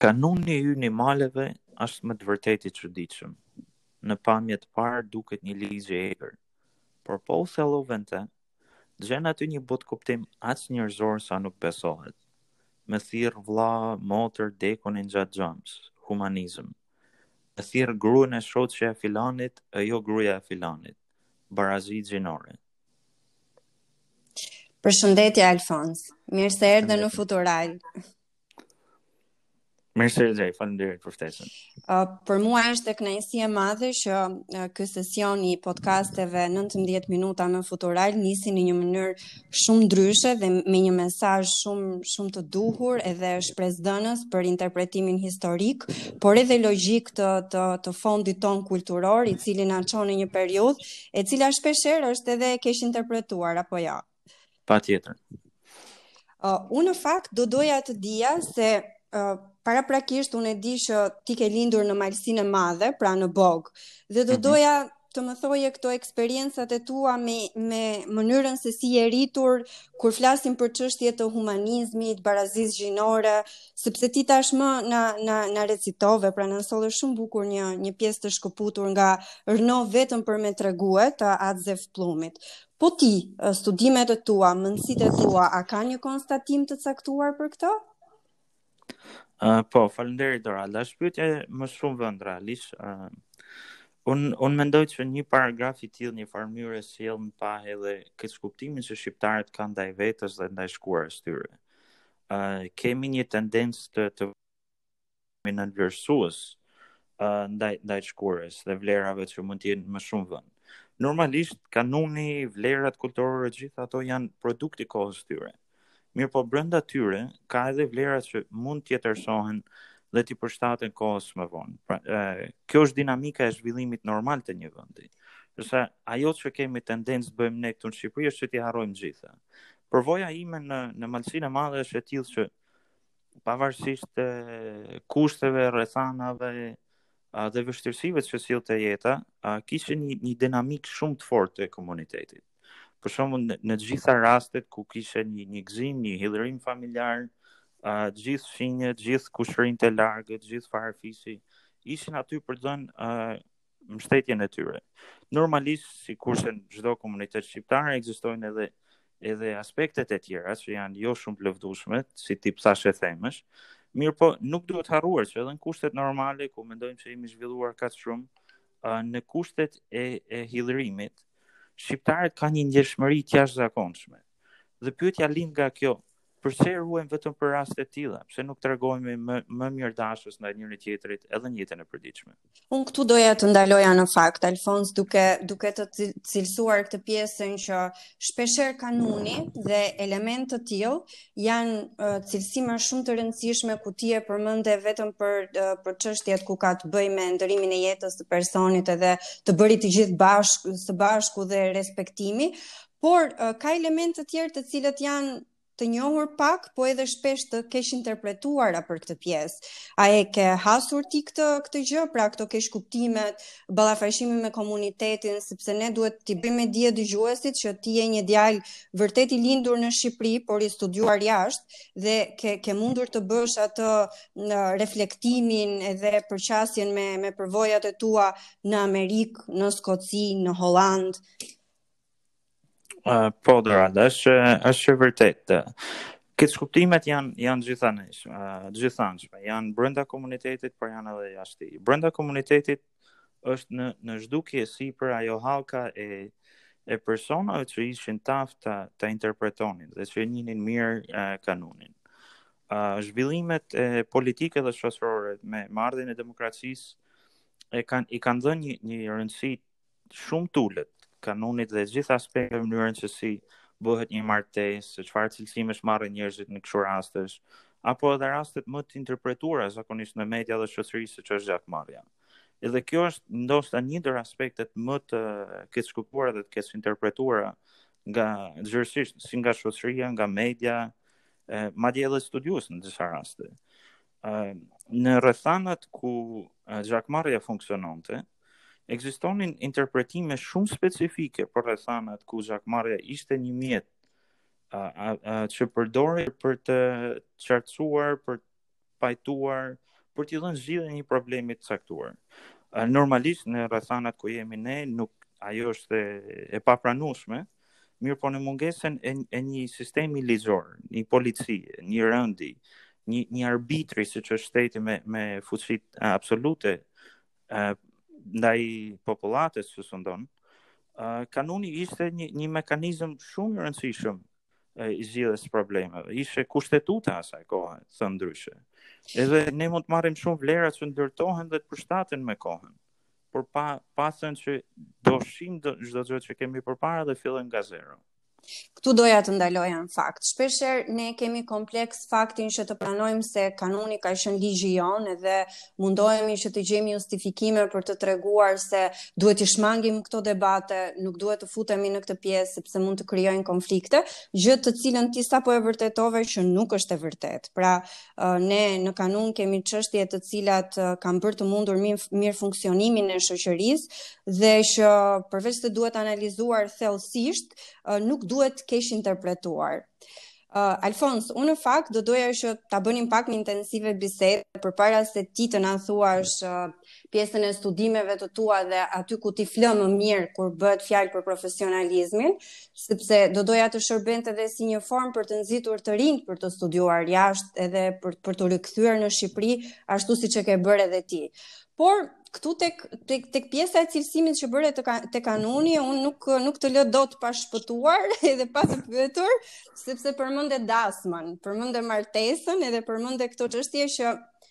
Kanuni ynë i maleve është me të vërtetë i çuditshëm. Në pamje të parë duket një ligj i egër, por po u thellove n'te, gjen aty një botëkuptim aq njerëzor sa nuk besohet. Me thirr vlla, motër, dekunin gjatë gjamës, humanizëm. Me thirr gruën e shoqja e filanit e jo gruaja e filanit, barazi gjinore. Përshëndetje Alfons. Mirë se erdhe në Futural. Mirë se ju gjej, faleminderit për ftesën. Uh, për mua është kënaqësi e madhe që uh, ky sesion i podcasteve 19 minuta me Futural nisi në një mënyrë shumë ndryshe dhe me një mesazh shumë shumë të duhur edhe shpresëdhënës për interpretimin historik, por edhe logjik të të të fondit tonë kulturor, i cili na çon në një periudhë e cila shpeshherë është edhe keqinterpretuar apo jo. Ja. Patjetër. Uh, unë në fakt do doja të dija se uh, paraprakisht unë e di që ti ke lindur në Malsinë e Madhe, pra në Bogë, dhe do mhm. doja të më thoje këto eksperiencat e tua me, me mënyrën se si je rritur kur flasim për çështje të humanizmit, barazisë gjinore, sepse ti tashmë na, na, na recitove, pra na solle shumë bukur një, një pjesë të shkëputur nga Rrno vetëm për me tregue të atë Zef Pllumit. Po ti, studimet e tua, mendësitë e tua, a ka një konstatim të caktuar për këto? Uh, po, faleminderit Dorela. Është pyetje me shumë vend realisht. Uh, un un mendoj që një paragraf i tillë një farë mënyre sjell në pah edhe keqkuptimin që shqiptarët kanë ndaj vetes dhe ndaj shkuarës së tyre. Ë uh, kemi një tendencë të të nënvlerësues uh, ndaj ndaj shkuarës dhe vlerave që mund të jenë me shumë vend. Normalisht kanuni, vlerat kulturore gjithë ato janë produkt i kohës së tyre. Mirëpo brenda tyre ka edhe vlera që mund të jetërsohen dhe t'i përshtaten kohës më vonë. Pra, uh, kjo është dinamika e zhvillimit normal të një vendi. Kurse ajo që kemi tendencë të bëjmë ne këtu në Shqipëri është që t'i harrojmë gjitha. Përvoja ime në në Malsinë e Madhe është e tillë që pavarësisht e, kushteve, rrethanave a, dhe vështirësive që sillte jeta, a, kishin një, një dinamikë shumë të fortë të komunitetit. Për shembull në, në gjitha rastet ku kishe një, një gzim, një hidhërim familjar, a, gjithë fqinjët, gjithë kushërinjtë e largët, gjithë farëfisi, ishin aty për të dhënë mbështetjen e tyre. Normalisht, sikurse në çdo komunitet shqiptar, ekzistojnë edhe edhe aspektet e tjera që janë jo shumë të lavdueshme, si tip thashethemesh, mirëpo nuk duhet harruar që edhe në kushtet normale, ku mendojmë që jemi zhvilluar kaq shumë, në kushtet e, e hidhërimit, shqiptarët kanë një ndjeshmëri të jashtëzakonshme. Dhe pyetja lind nga kjo, Përse e ruajmë vetëm për raste të tilla? Pse nuk tregohemi më më mirëdashës ndaj njëri tjetrit edhe në jetën e përditshme? Unë këtu doja të ndaloja në fakt Alfons duke duke të cilësuar këtë pjesën që shpeshherë kanuni dhe elementë të tillë janë uh, cilësime shumë të rëndësishme ku ti e përmende vetëm për uh, për çështjet që ka të bëjë me nderimin e jetës të personit edhe të bëri të gjithë bashkë së bashku dhe respektimi, Por ka elementë të tjerë të cilët janë të njohur pak, po edhe shpesh të keqinterpretuara për këtë pjesë. A e ke hasur ti këtë këtë gjë, pra këto keqkuptimet, ballafaqimin me komunitetin, sepse ne duhet t'i bëjmë me dije dëgjuesit që ti je një djalë vërtet i lindur në Shqipëri, por i studiuar jashtë dhe ke ke mundur të bësh atë në reflektimin edhe përqasjen me me përvojat e tua në Amerikë, në Skoci, në Holandë. Uh, po, Dorald, është, është e vërtetë. Keqkuptimet janë, janë gjithanshme, uh, gjithanshme, janë brenda komunitetit, por janë edhe jashtë tij. Brenda komunitetit është në, në zhdukje sipër ajo hallka e, e personave që ishin të aftë ta, ta interpretonin dhe që njihnin mirë uh, kanunin. Uh, zhvillimet politike dhe shoqërore me ardhjen e demokracisë i kanë i kanë dhënë një, një rëndësi shumë të ulët kanunit dhe gjithë aspekteve mënyrën se si bëhet një martesë, se çfarë cilësimesh marrin njerëzit në këto raste, apo edhe rastet më të interpretuara zakonisht në media dhe shoqëri siç është gjakmarrja. Edhe kjo është ndoshta një ndër aspektet më të keqkuptuara dhe të keqinterpretuara nga gjithsecili si nga shoqëria, nga media, madje edhe studiues në disa raste. në rrethanat ku gjakmarrja funksiononte, ekzistonin interpretime shumë specifike për rrethanat ku gjakmarrja ishte një mjet a, a, a, që përdorej për të qartësuar, për të pajtuar, për t'i dhënë zgjidhje një problemi të caktuar. Normalisht në rrethanat ku jemi ne nuk ajo është e, e papranueshme, Mirëpo në mungesën e, e një sistemi ligjor, një policie, një rendi, një, një arbitri siç është shteti me, me fuqi absolute e, ndaj popullatës që sundon, kanuni ishte një, një mekanizm shumë i rëndësishëm i zgjidhjes së problemeve. Ishte kushtetuta e asaj kohe, thënë ndryshe. Edhe ne mund të marrim shumë vlera që të ndërtohen dhe të përshtaten me kohën. por pa pasur që do shim çdo gjë që kemi përpara dhe fillojmë nga zero. Këtu doja të ndaloja në fakt. Shpeshherë ne e kemi kompleks faktin që të pranojmë se kanuni ka qenë ligji jonë edhe mundohemi që të gjejmë justifikime për të treguar se duhet t'i shmangim këto debate, nuk duhet të futemi në këtë pjesë sepse mund të krijojnë konflikte, gjë të cilën ti sapo e vërtetove që nuk është e vërtetë. Pra, ne në kanun kemi çështje të cilat kanë bërë të mundur mirëfunksionimin e shoqërisë dhe që përveçse duhet analizuar thellësisht, nuk duhet keqinterpretuar. Uh, Alfons, unë në fakt do doja që ta bënim pak më intensive bisedën përpara se ti të na thuash uh, pjesën e studimeve të tua dhe aty ku ti flet më mirë kur bëhet fjalë për profesionalizmin, sepse do doja të shërbente edhe si një formë për të nxitur të rinjtë për të studiuar jashtë edhe për për t'u rikthyer në Shqipëri, ashtu siç e ke bërë edhe ti. Por këtu tek tek tek pjesa e cilësimit që bëre te te kanuni, unë nuk nuk të lë dot pa shpëtuar edhe pa të pyetur, sepse përmende dasmën, përmende martesën edhe përmende këto çështje që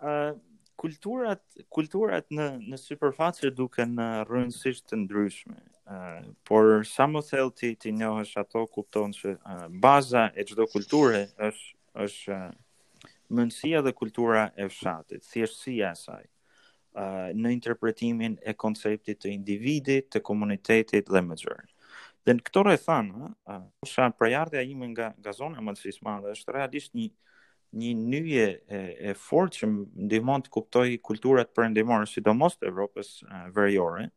Ë uh, kulturat kulturat në në sipërfaqe duken rrënjësisht të ndryshme. Ë uh, por sa më thellë ti t'i njohësh ato kupton se uh, baza e çdo kulture është është uh, mendësia dhe kultura e fshatit, thjeshtësia e saj në interpretimin e konceptit të individit, të komunitetit dhe më gjërë. Dhe në këto rrethana, uh, kusha prejardhja ime nga nga zona e Malësisë së Madhe është realisht një një nyje e, e fortë që më ndihmon të kuptoj kulturat perëndimore, sidomos të Evropës Veriore,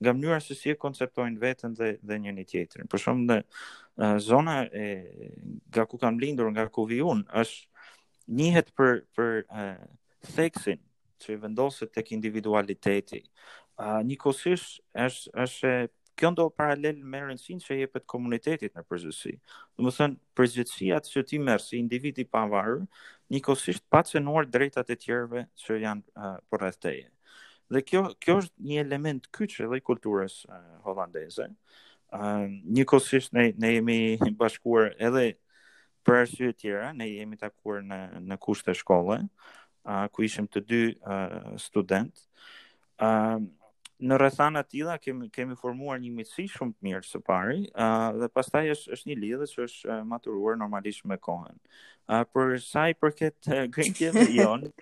nga mënyra se si e konceptojnë veten dhe dhe njëri-tjetrin. Për shembull në uh, zona e nga ku kam lindur, nga ku vij unë, është njihet për për uh, theksin që i vendoset tek individualiteti. Uh, Njëkohësisht është është kjo ndodh paralel me rëndësinë që i jepet komunitetit në përgjithësi. Domethënë, përgjegjësia që ti merr si individ i pavarur, njëkohësisht pa cenuar të drejtat e të tjerëve që janë uh, përreth teje. Dhe kjo kjo është një element kyç edhe i kulturës uh, holandeze. Uh, njëkohësisht ne ne jemi bashkuar edhe Për arsye të tjera, ne jemi takuar në në kushte shkolle, uh, ku ishim të dy uh, studentë. Uh, në rrethana të tilla kemi kemi formuar një miqësi shumë të mirë së pari, uh, dhe pastaj është është një lidhje që është uh, maturuar normalisht me kohën. Uh, për sa i përket uh, grindjeve tona.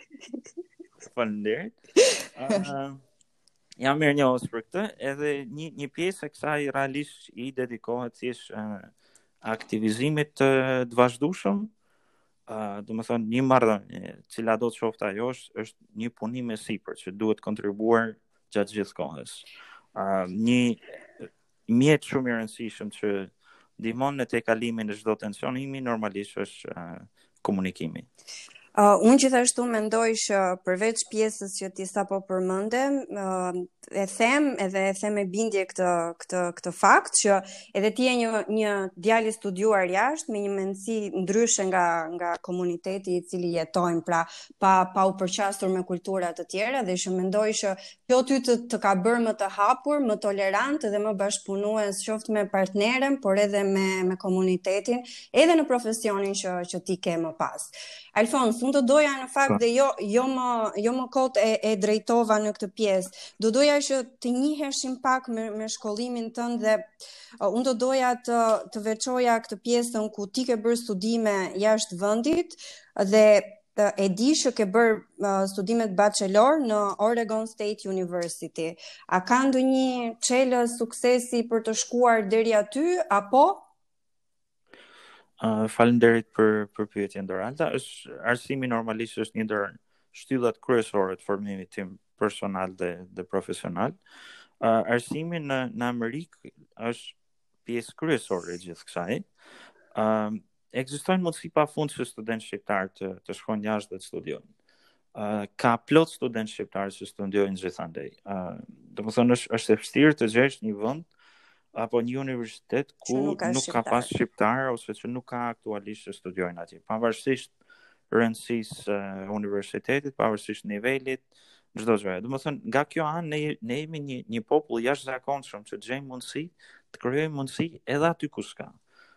Faleminderit. Uh, Jam mirënjohës për këtë, edhe një, një pjesë e kësaj realisht i dedikohet siç është aktivizimit të vazhdueshëm, uh, domethënë një marrëdhënie, cilado të qoftë ajo është, është një punim e sipër që duhet kontribuar gjatë gjithë kohës. Uh, një mjet shumë i rëndësishëm që ndihmon në tejkalimin e çdo tensioni, normalisht është uh, komunikimi. Uh, unë gjithashtu mendoj që përveç pjesës që ti sapo përmende, uh, e them edhe e them me bindje këtë, këtë, këtë fakt që edhe ti e një, një djali studuar jashtë me një mendësi ndryshe nga, nga komuniteti i cili jetojnë, pra pa, pa u përqasur me kultura të tjera dhe që mendoj që Kjo ty të, të ka bërë më të hapur, më tolerant dhe më bashkëpunues qoftë me partneren, por edhe me, me komunitetin, edhe në profesionin që, që ti ke më pas. Alfons, unë do doja në fakt dhe jo, jo, më, jo më kot e, e drejtova në këtë pjesë, do doja që të njiheshim pak me, me shkollimin tënd dhe uh, unë do doja të, të veçoja këtë pjesën ku ti ke bërë studime jashtë vendit dhe E di që ke bërë uh, studimet bachelor në Oregon State University. A ka ndonjë çelës suksesi për të shkuar deri aty apo? Uh, Faleminderit për për pyetjen Doralda. Është arsimi normalisht është një ndër shtyllat kryesore të formimit tim personal dhe dhe profesional. Uh, arsimi në në Amerikë është pjesë kryesore e gjithë kësaj. Ëm uh, ekzistojnë mundësi pa fund që studentë shqiptarë të, të shkojnë jashtë dhe të studiojnë. Uh, ka plot studentë shqiptarë që studiojnë gjithandej. Uh, domethënë është, është e vështirë të gjesh një vend apo një universitet ku nuk ka, nuk ka pas shqiptarë ose që nuk ka aktualisht që studiojnë atje. Pavarësisht rëndësisë uh, universitetit, pavarësisht nivelit, çdo gjë. Domethënë, nga kjo anë, ne, ne jemi një, një popull i jashtëzakonshëm që të gjejmë mundësi, të krijojmë mundësi edhe aty ku s'ka.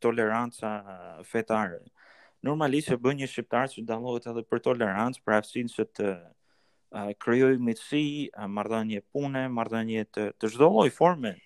toleranca fetare. Normalisht e bën një shqiptar që të dallohet edhe për tolerancë, për aftësinë që të uh, krijojë miqësi, uh, marrëdhënie pune, marrëdhënie të të çdo lloj forme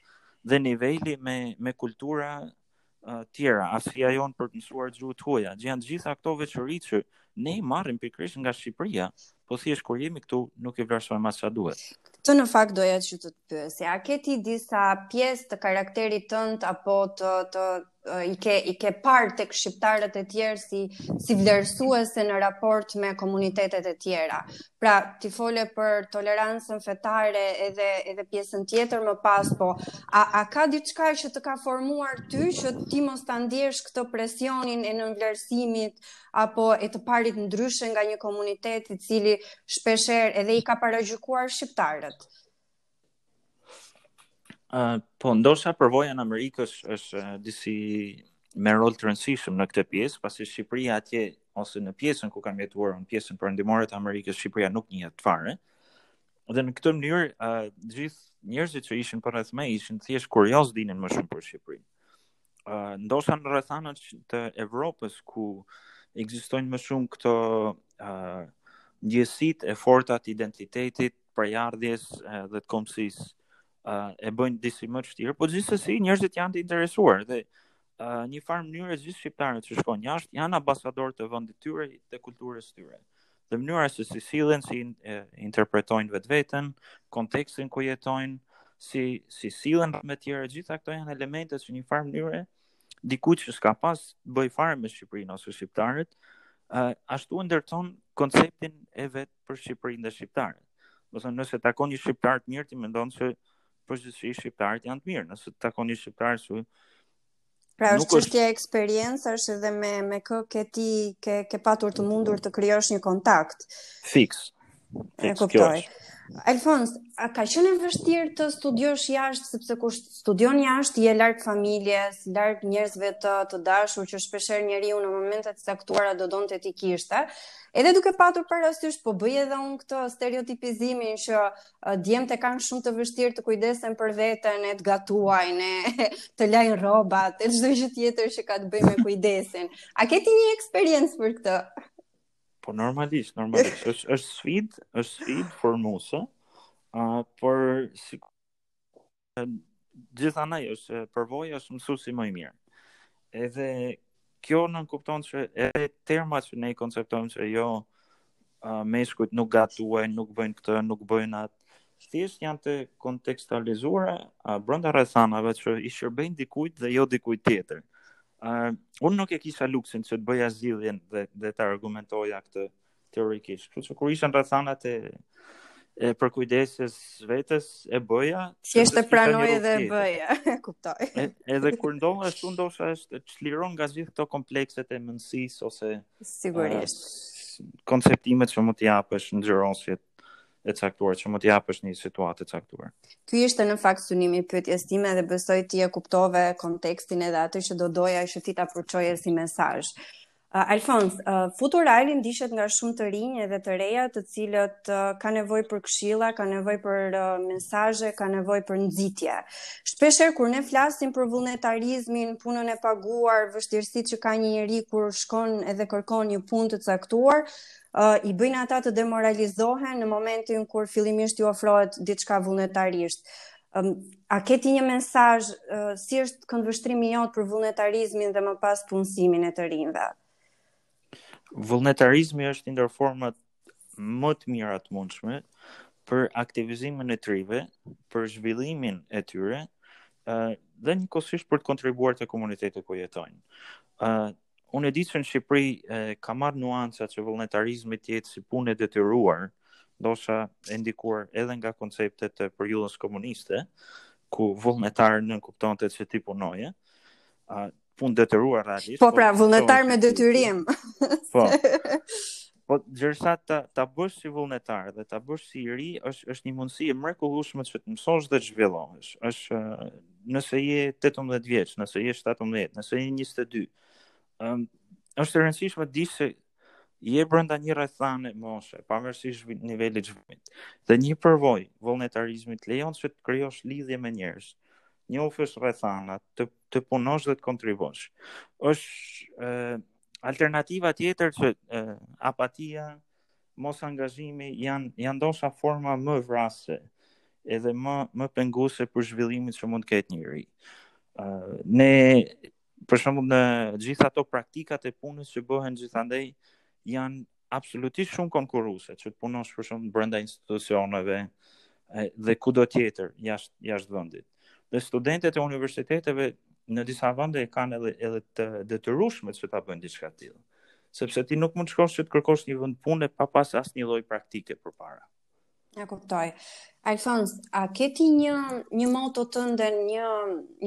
dhe niveli me me kultura uh, tjera, aftësia jonë për të mësuar gjuhë të huaja. Janë të gjitha këto veçori që ne i marrim pikërisht nga Shqipëria, Po thjesht kur jemi këtu, nuk i vlerësojmë aq sa duhet. Këtë në fakt doja që të të pyesja. A ke ti disa pjesë të karakterit tënd apo të të i ke i ke parë tek shqiptarët e tjerë si si vlerësuese në raport me komunitetet e tjera. Pra, ti fole për tolerancën fetare edhe edhe pjesën tjetër më pas, po a a ka diçka që të ka formuar ty që ti mos ta ndjesh këtë presionin e nënvlerësimit apo e të parit ndryshe nga një komunitet i cili shpeshherë edhe i ka paragjykuar shqiptarët. Uh, po, ndoshta përvoja në Amerikë është uh, disi me rol të rëndësishëm në këtë pjesë, pasi Shqipëria atje ose në pjesën ku kam jetuar, në pjesën perëndimore të Amerikës, Shqipëria nuk njihet fare. Dhe në këtë mënyrë, uh, gjithë njerëzit që ishin përreth meje ishin thjesht kuriozë të dinin më shumë për Shqipërinë. uh, ndoshta në rrethana të Evropës ku ekzistojnë më shumë këto uh, ndjesitë e forta të identitetit, prejardhjes uh, dhe të kombësisë uh, e bëjnë disi më të vështirë, po gjithsesi njerëzit janë të interesuar dhe uh, një farë mënyre gjithë shqiptarët që shkojnë jashtë janë ambasadorë të vendit tyre dhe kulturës tyre. dhe mënyra se si sillen, si interpretojnë vetveten, kontekstin ku jetojnë, si si sillen me të tjerë, gjitha këto janë elemente që një farë mënyre dikush që s'ka pas bëj fare me Shqipërinë ose shqiptarët, uh, ashtu e ndërton konceptin e vet për Shqipërinë dhe shqiptarët. Domethënë nëse takon një shqiptar të mirë ti mendon se përgjithësi shqiptarët janë të mirë, nëse takon një shqiptar që Pra është çështje eksperiencash dhe me me kë ke ti ke ke patur të mundur të krijosh një kontakt. Fiks. Fiks e kuptoj. Alfons, a ka qenë e vështirë të studiosh jashtë sepse kur studion jashtë je larg familjes, larg njerëzve të të dashur që shpeshherë njeriu në momente të caktuara do donte t'i kishte. Edhe duke patur parasysh po bëj edhe unë këtë stereotipizimin që djemt e kanë shumë të vështirë të kujdesen për veten, e të gatuajnë, e të lajnë rrobat, e çdo gjë tjetër që ka të bëjë me kujdesin. A ke ti një eksperiencë për këtë? Po normalisht, normalisht është është sfidë, është sfidë formuese. Ah, uh, por si gjithmonë është përvoja është mësuesi më i mirë. Edhe kjo nënkupton që edhe termat që ne i konceptojmë që jo uh, meshkujt nuk gatuajnë, nuk bëjnë këtë, nuk bëjnë atë, thjesht janë të kontekstualizuara uh, brenda rrethanave që i shërbejnë dikujt dhe jo dikujt tjetër. Uh, unë nuk e kisha luksin që të bëja zgjedhjen dhe, dhe ta argumentoja këtë teorikisht. Kështu që kur isha në rrethanat e e përkujdesjes vetes e bëja siç është e pranoj dhe e bëja e kuptoj edhe kur ndodh ashtu ndoshta është të çliron nga gjithë këto komplekset e mendësisë ose sigurisht uh, konceptimet që mund të japësh ngjyrosjet e caktuara që mund të japësh një situate të caktuar. Ky ishte në fakt synimi i pyetjes time dhe besoj ti e kuptove kontekstin edhe atë që do doja që ti ta përçoje si mesazh. Uh, Alfons, uh, futurali ndiqet nga shumë të rinj edhe të reja të cilët uh, kanë nevojë për këshilla, kanë nevojë për uh, mesazhe, kanë nevojë për nxitje. Shpeshherë, kur ne flasim për vullnetarizmin, punën e paguar, vështirësitë që ka një njeri kur shkon edhe kërkon një punë të caktuar, uh, i bëjnë ata të demoralizohen në momentin kur fillimisht iu ofrohet diçka vullnetarisht. Um, a ke ti një mesazh uh, si është këndvështrimi yt për vullnetarizmin dhe më pas punësimin e të rinjve? Vullnetarizmi është ndër format më të mira të mundshme për aktivizimin e të rinjve, për zhvillimin e tyre, uh, dhe njëkohësisht për të kontribuar te komuniteti ku jetojnë. Uh, unë e di se në Shqipëri e, ka marrë nuanca që vullnetarizmi të jetë si punë e detyruar, ndoshta e ndikuar edhe nga konceptet e periudhës komuniste, ku vullnetar nënkuptonte që ti punoje, a punë detyruar realisht. Po pra, po, vullnetar me detyrim. Po. Po gjersa ta ta bësh si vullnetar dhe ta bësh si i ri është është një mundësi e mrekullueshme që të mësosh dhe të zhvillohesh. Është nëse je 18 vjeç, nëse je 17, nëse je 22. Ëm është e rëndësishme të dish se je brenda një rrethane moshe, pavarësisht nivelit të zhvillimit. Dhe një përvojë vullnetarizmi të lejon që të krijosh lidhje me njerëz, të njohësh rrethana, të të punosh dhe të kontribuosh. Është alternativa tjetër që uh, apatia, mosangazhimi janë janë ndoshta forma më vrasëse edhe më më penguese për zhvillimin që mund të ketë një i ri. ë uh, ne për shembull në gjithë ato praktikat e punës që bëhen gjithandej janë absolutisht shumë konkurruese, që të punosh për shembull brenda institucioneve dhe kudo tjetër jashtë jashtë vendit. Dhe studentët e universiteteve në disa vende e kanë edhe edhe të detyrueshme që ta bëjnë diçka të tillë. Sepse ti nuk mund të shkosh që të kërkosh një vend pune pa pas asnjë lloj praktike përpara. E kuptoj. Alfons, a ke ti një një moto tënde, një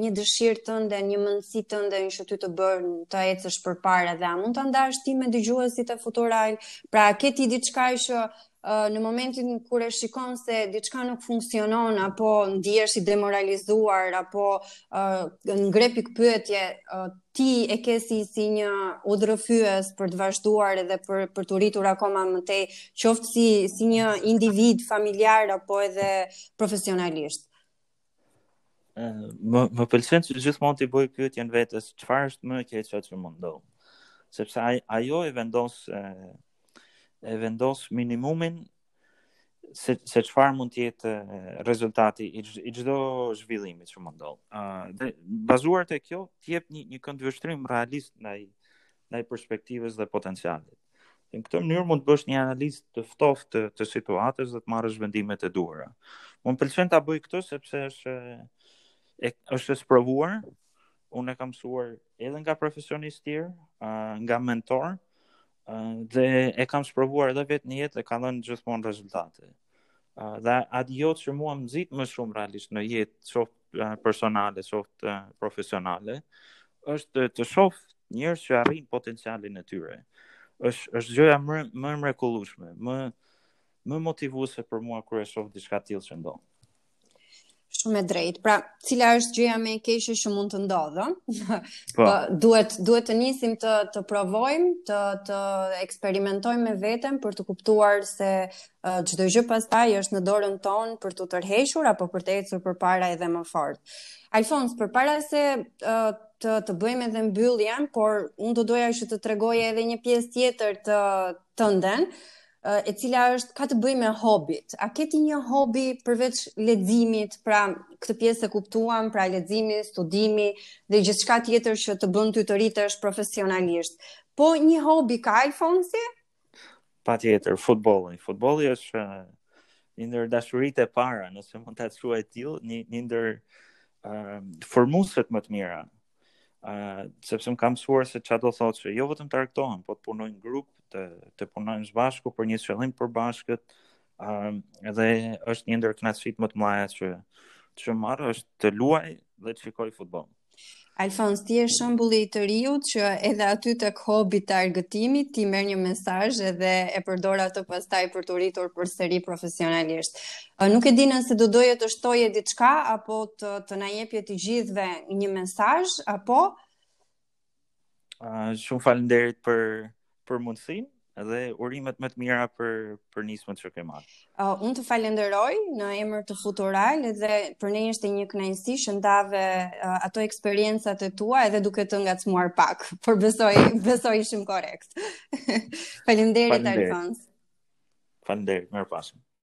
një dëshirë tënde, një mendësi tënde që ty të bën të ecësh përpara dhe a mund ta ndash ti me dëgjuesit e Futural? Pra, a ke ti diçka që uh, në momentin kur e shikon se diçka nuk funksionon apo ndihesh i demoralizuar apo uh, ngre pikëpyetje, uh, ti e ke si si një udhërrëfyes për të vazhduar edhe për për t'u rritur akoma më tej, qoftë si si një individ familjar apo edhe profesionalisht. Ë, më më pëlqen që gjithmonë t'i bëj pyetjen vetes, çfarë është më e keqja që mund të ndodhë? Sepse ai ajo e vendos e, e vendos minimumin se se çfarë mund të jetë rezultati i i çdo zhvillimi që mund të ndodh. Ë uh, dhe bazuar te kjo, të jep një një këndvështrim realist ndaj ndaj perspektivës dhe potencialit. Në këtë mënyrë mund të bësh një analizë të ftohtë të, të situatës dhe të marrësh vendimet e duhura. Më pëlqen ta bëj këtë sepse është e, është e sprovuar. Unë e kam mësuar edhe nga profesionistë tjerë, nga mentorë, dhe e kam sprovuar edhe vetë në jetë dhe ka dhënë gjithmonë rezultate. Dhe ajo që mua më nxit më shumë realisht në jetë, qoftë personale, qoftë profesionale, është të shof njerëz që arrijnë potencialin e tyre. Është është gjëja më më e mrekullueshme, më më motivuese për mua kur e shoh diçka tillë që ndodh. Shumë e drejtë. Pra, cila është gjëja më e keqe që mund të ndodhë? Po. po. duhet duhet të nisim të të provojmë, të të eksperimentojmë me veten për ta kuptuar se çdo gjë pastaj është në dorën tonë për t'u tërhequr apo për të ecur përpara edhe më fort. Alfons, përpara se uh, të të bëjmë edhe mbylljen, por unë do doja që të tregoje edhe një pjesë tjetër të tënden. e cila është ka të bëjë me hobit. A ke ti një hobi përveç leximit, pra këtë pjesë e kuptuam, pra leximi, studimi dhe gjithçka tjetër që të bën ty të rritesh profesionalisht. Po një hobi ka Alfonsi? Patjetër, futbolli. Futbolli është uh, një ndër dashuritë e para, nëse mund ta quaj tillë, një një ndër uh, formueset më të mira ë uh, sepse më kam mësuar se ça do thotë që jo vetëm të argëtohem, po të punoj në grup, të të punojmë së bashku për një qëllim përbashkët. ë uh, dhe është një ndër kënaqësitë më të mëdha që që marr është të luaj dhe të shikoj futboll. Alfons, ti je shembulli i të riut që edhe aty tek hobi, te argëtimi, ti merr një mesazh edhe e përdor atë pastaj për t'u rritur përsëri profesionalisht. Nuk e di nëse do doje të shtoje diçka apo të të na jepje të gjithëve një mesazh apo uh, shumë faleminderit për për mundësinë dhe urimet më të mira për për nismën që ke marrë. Uh, unë të falenderoj në emër të Futural dhe për ne ishte një kënaqësi që ndave uh, ato eksperiencat e tua edhe duke të ngacmuar pak, por besoj besoj ishim korrekt. faleminderit Alfons. Faleminderit, mirëpafshim.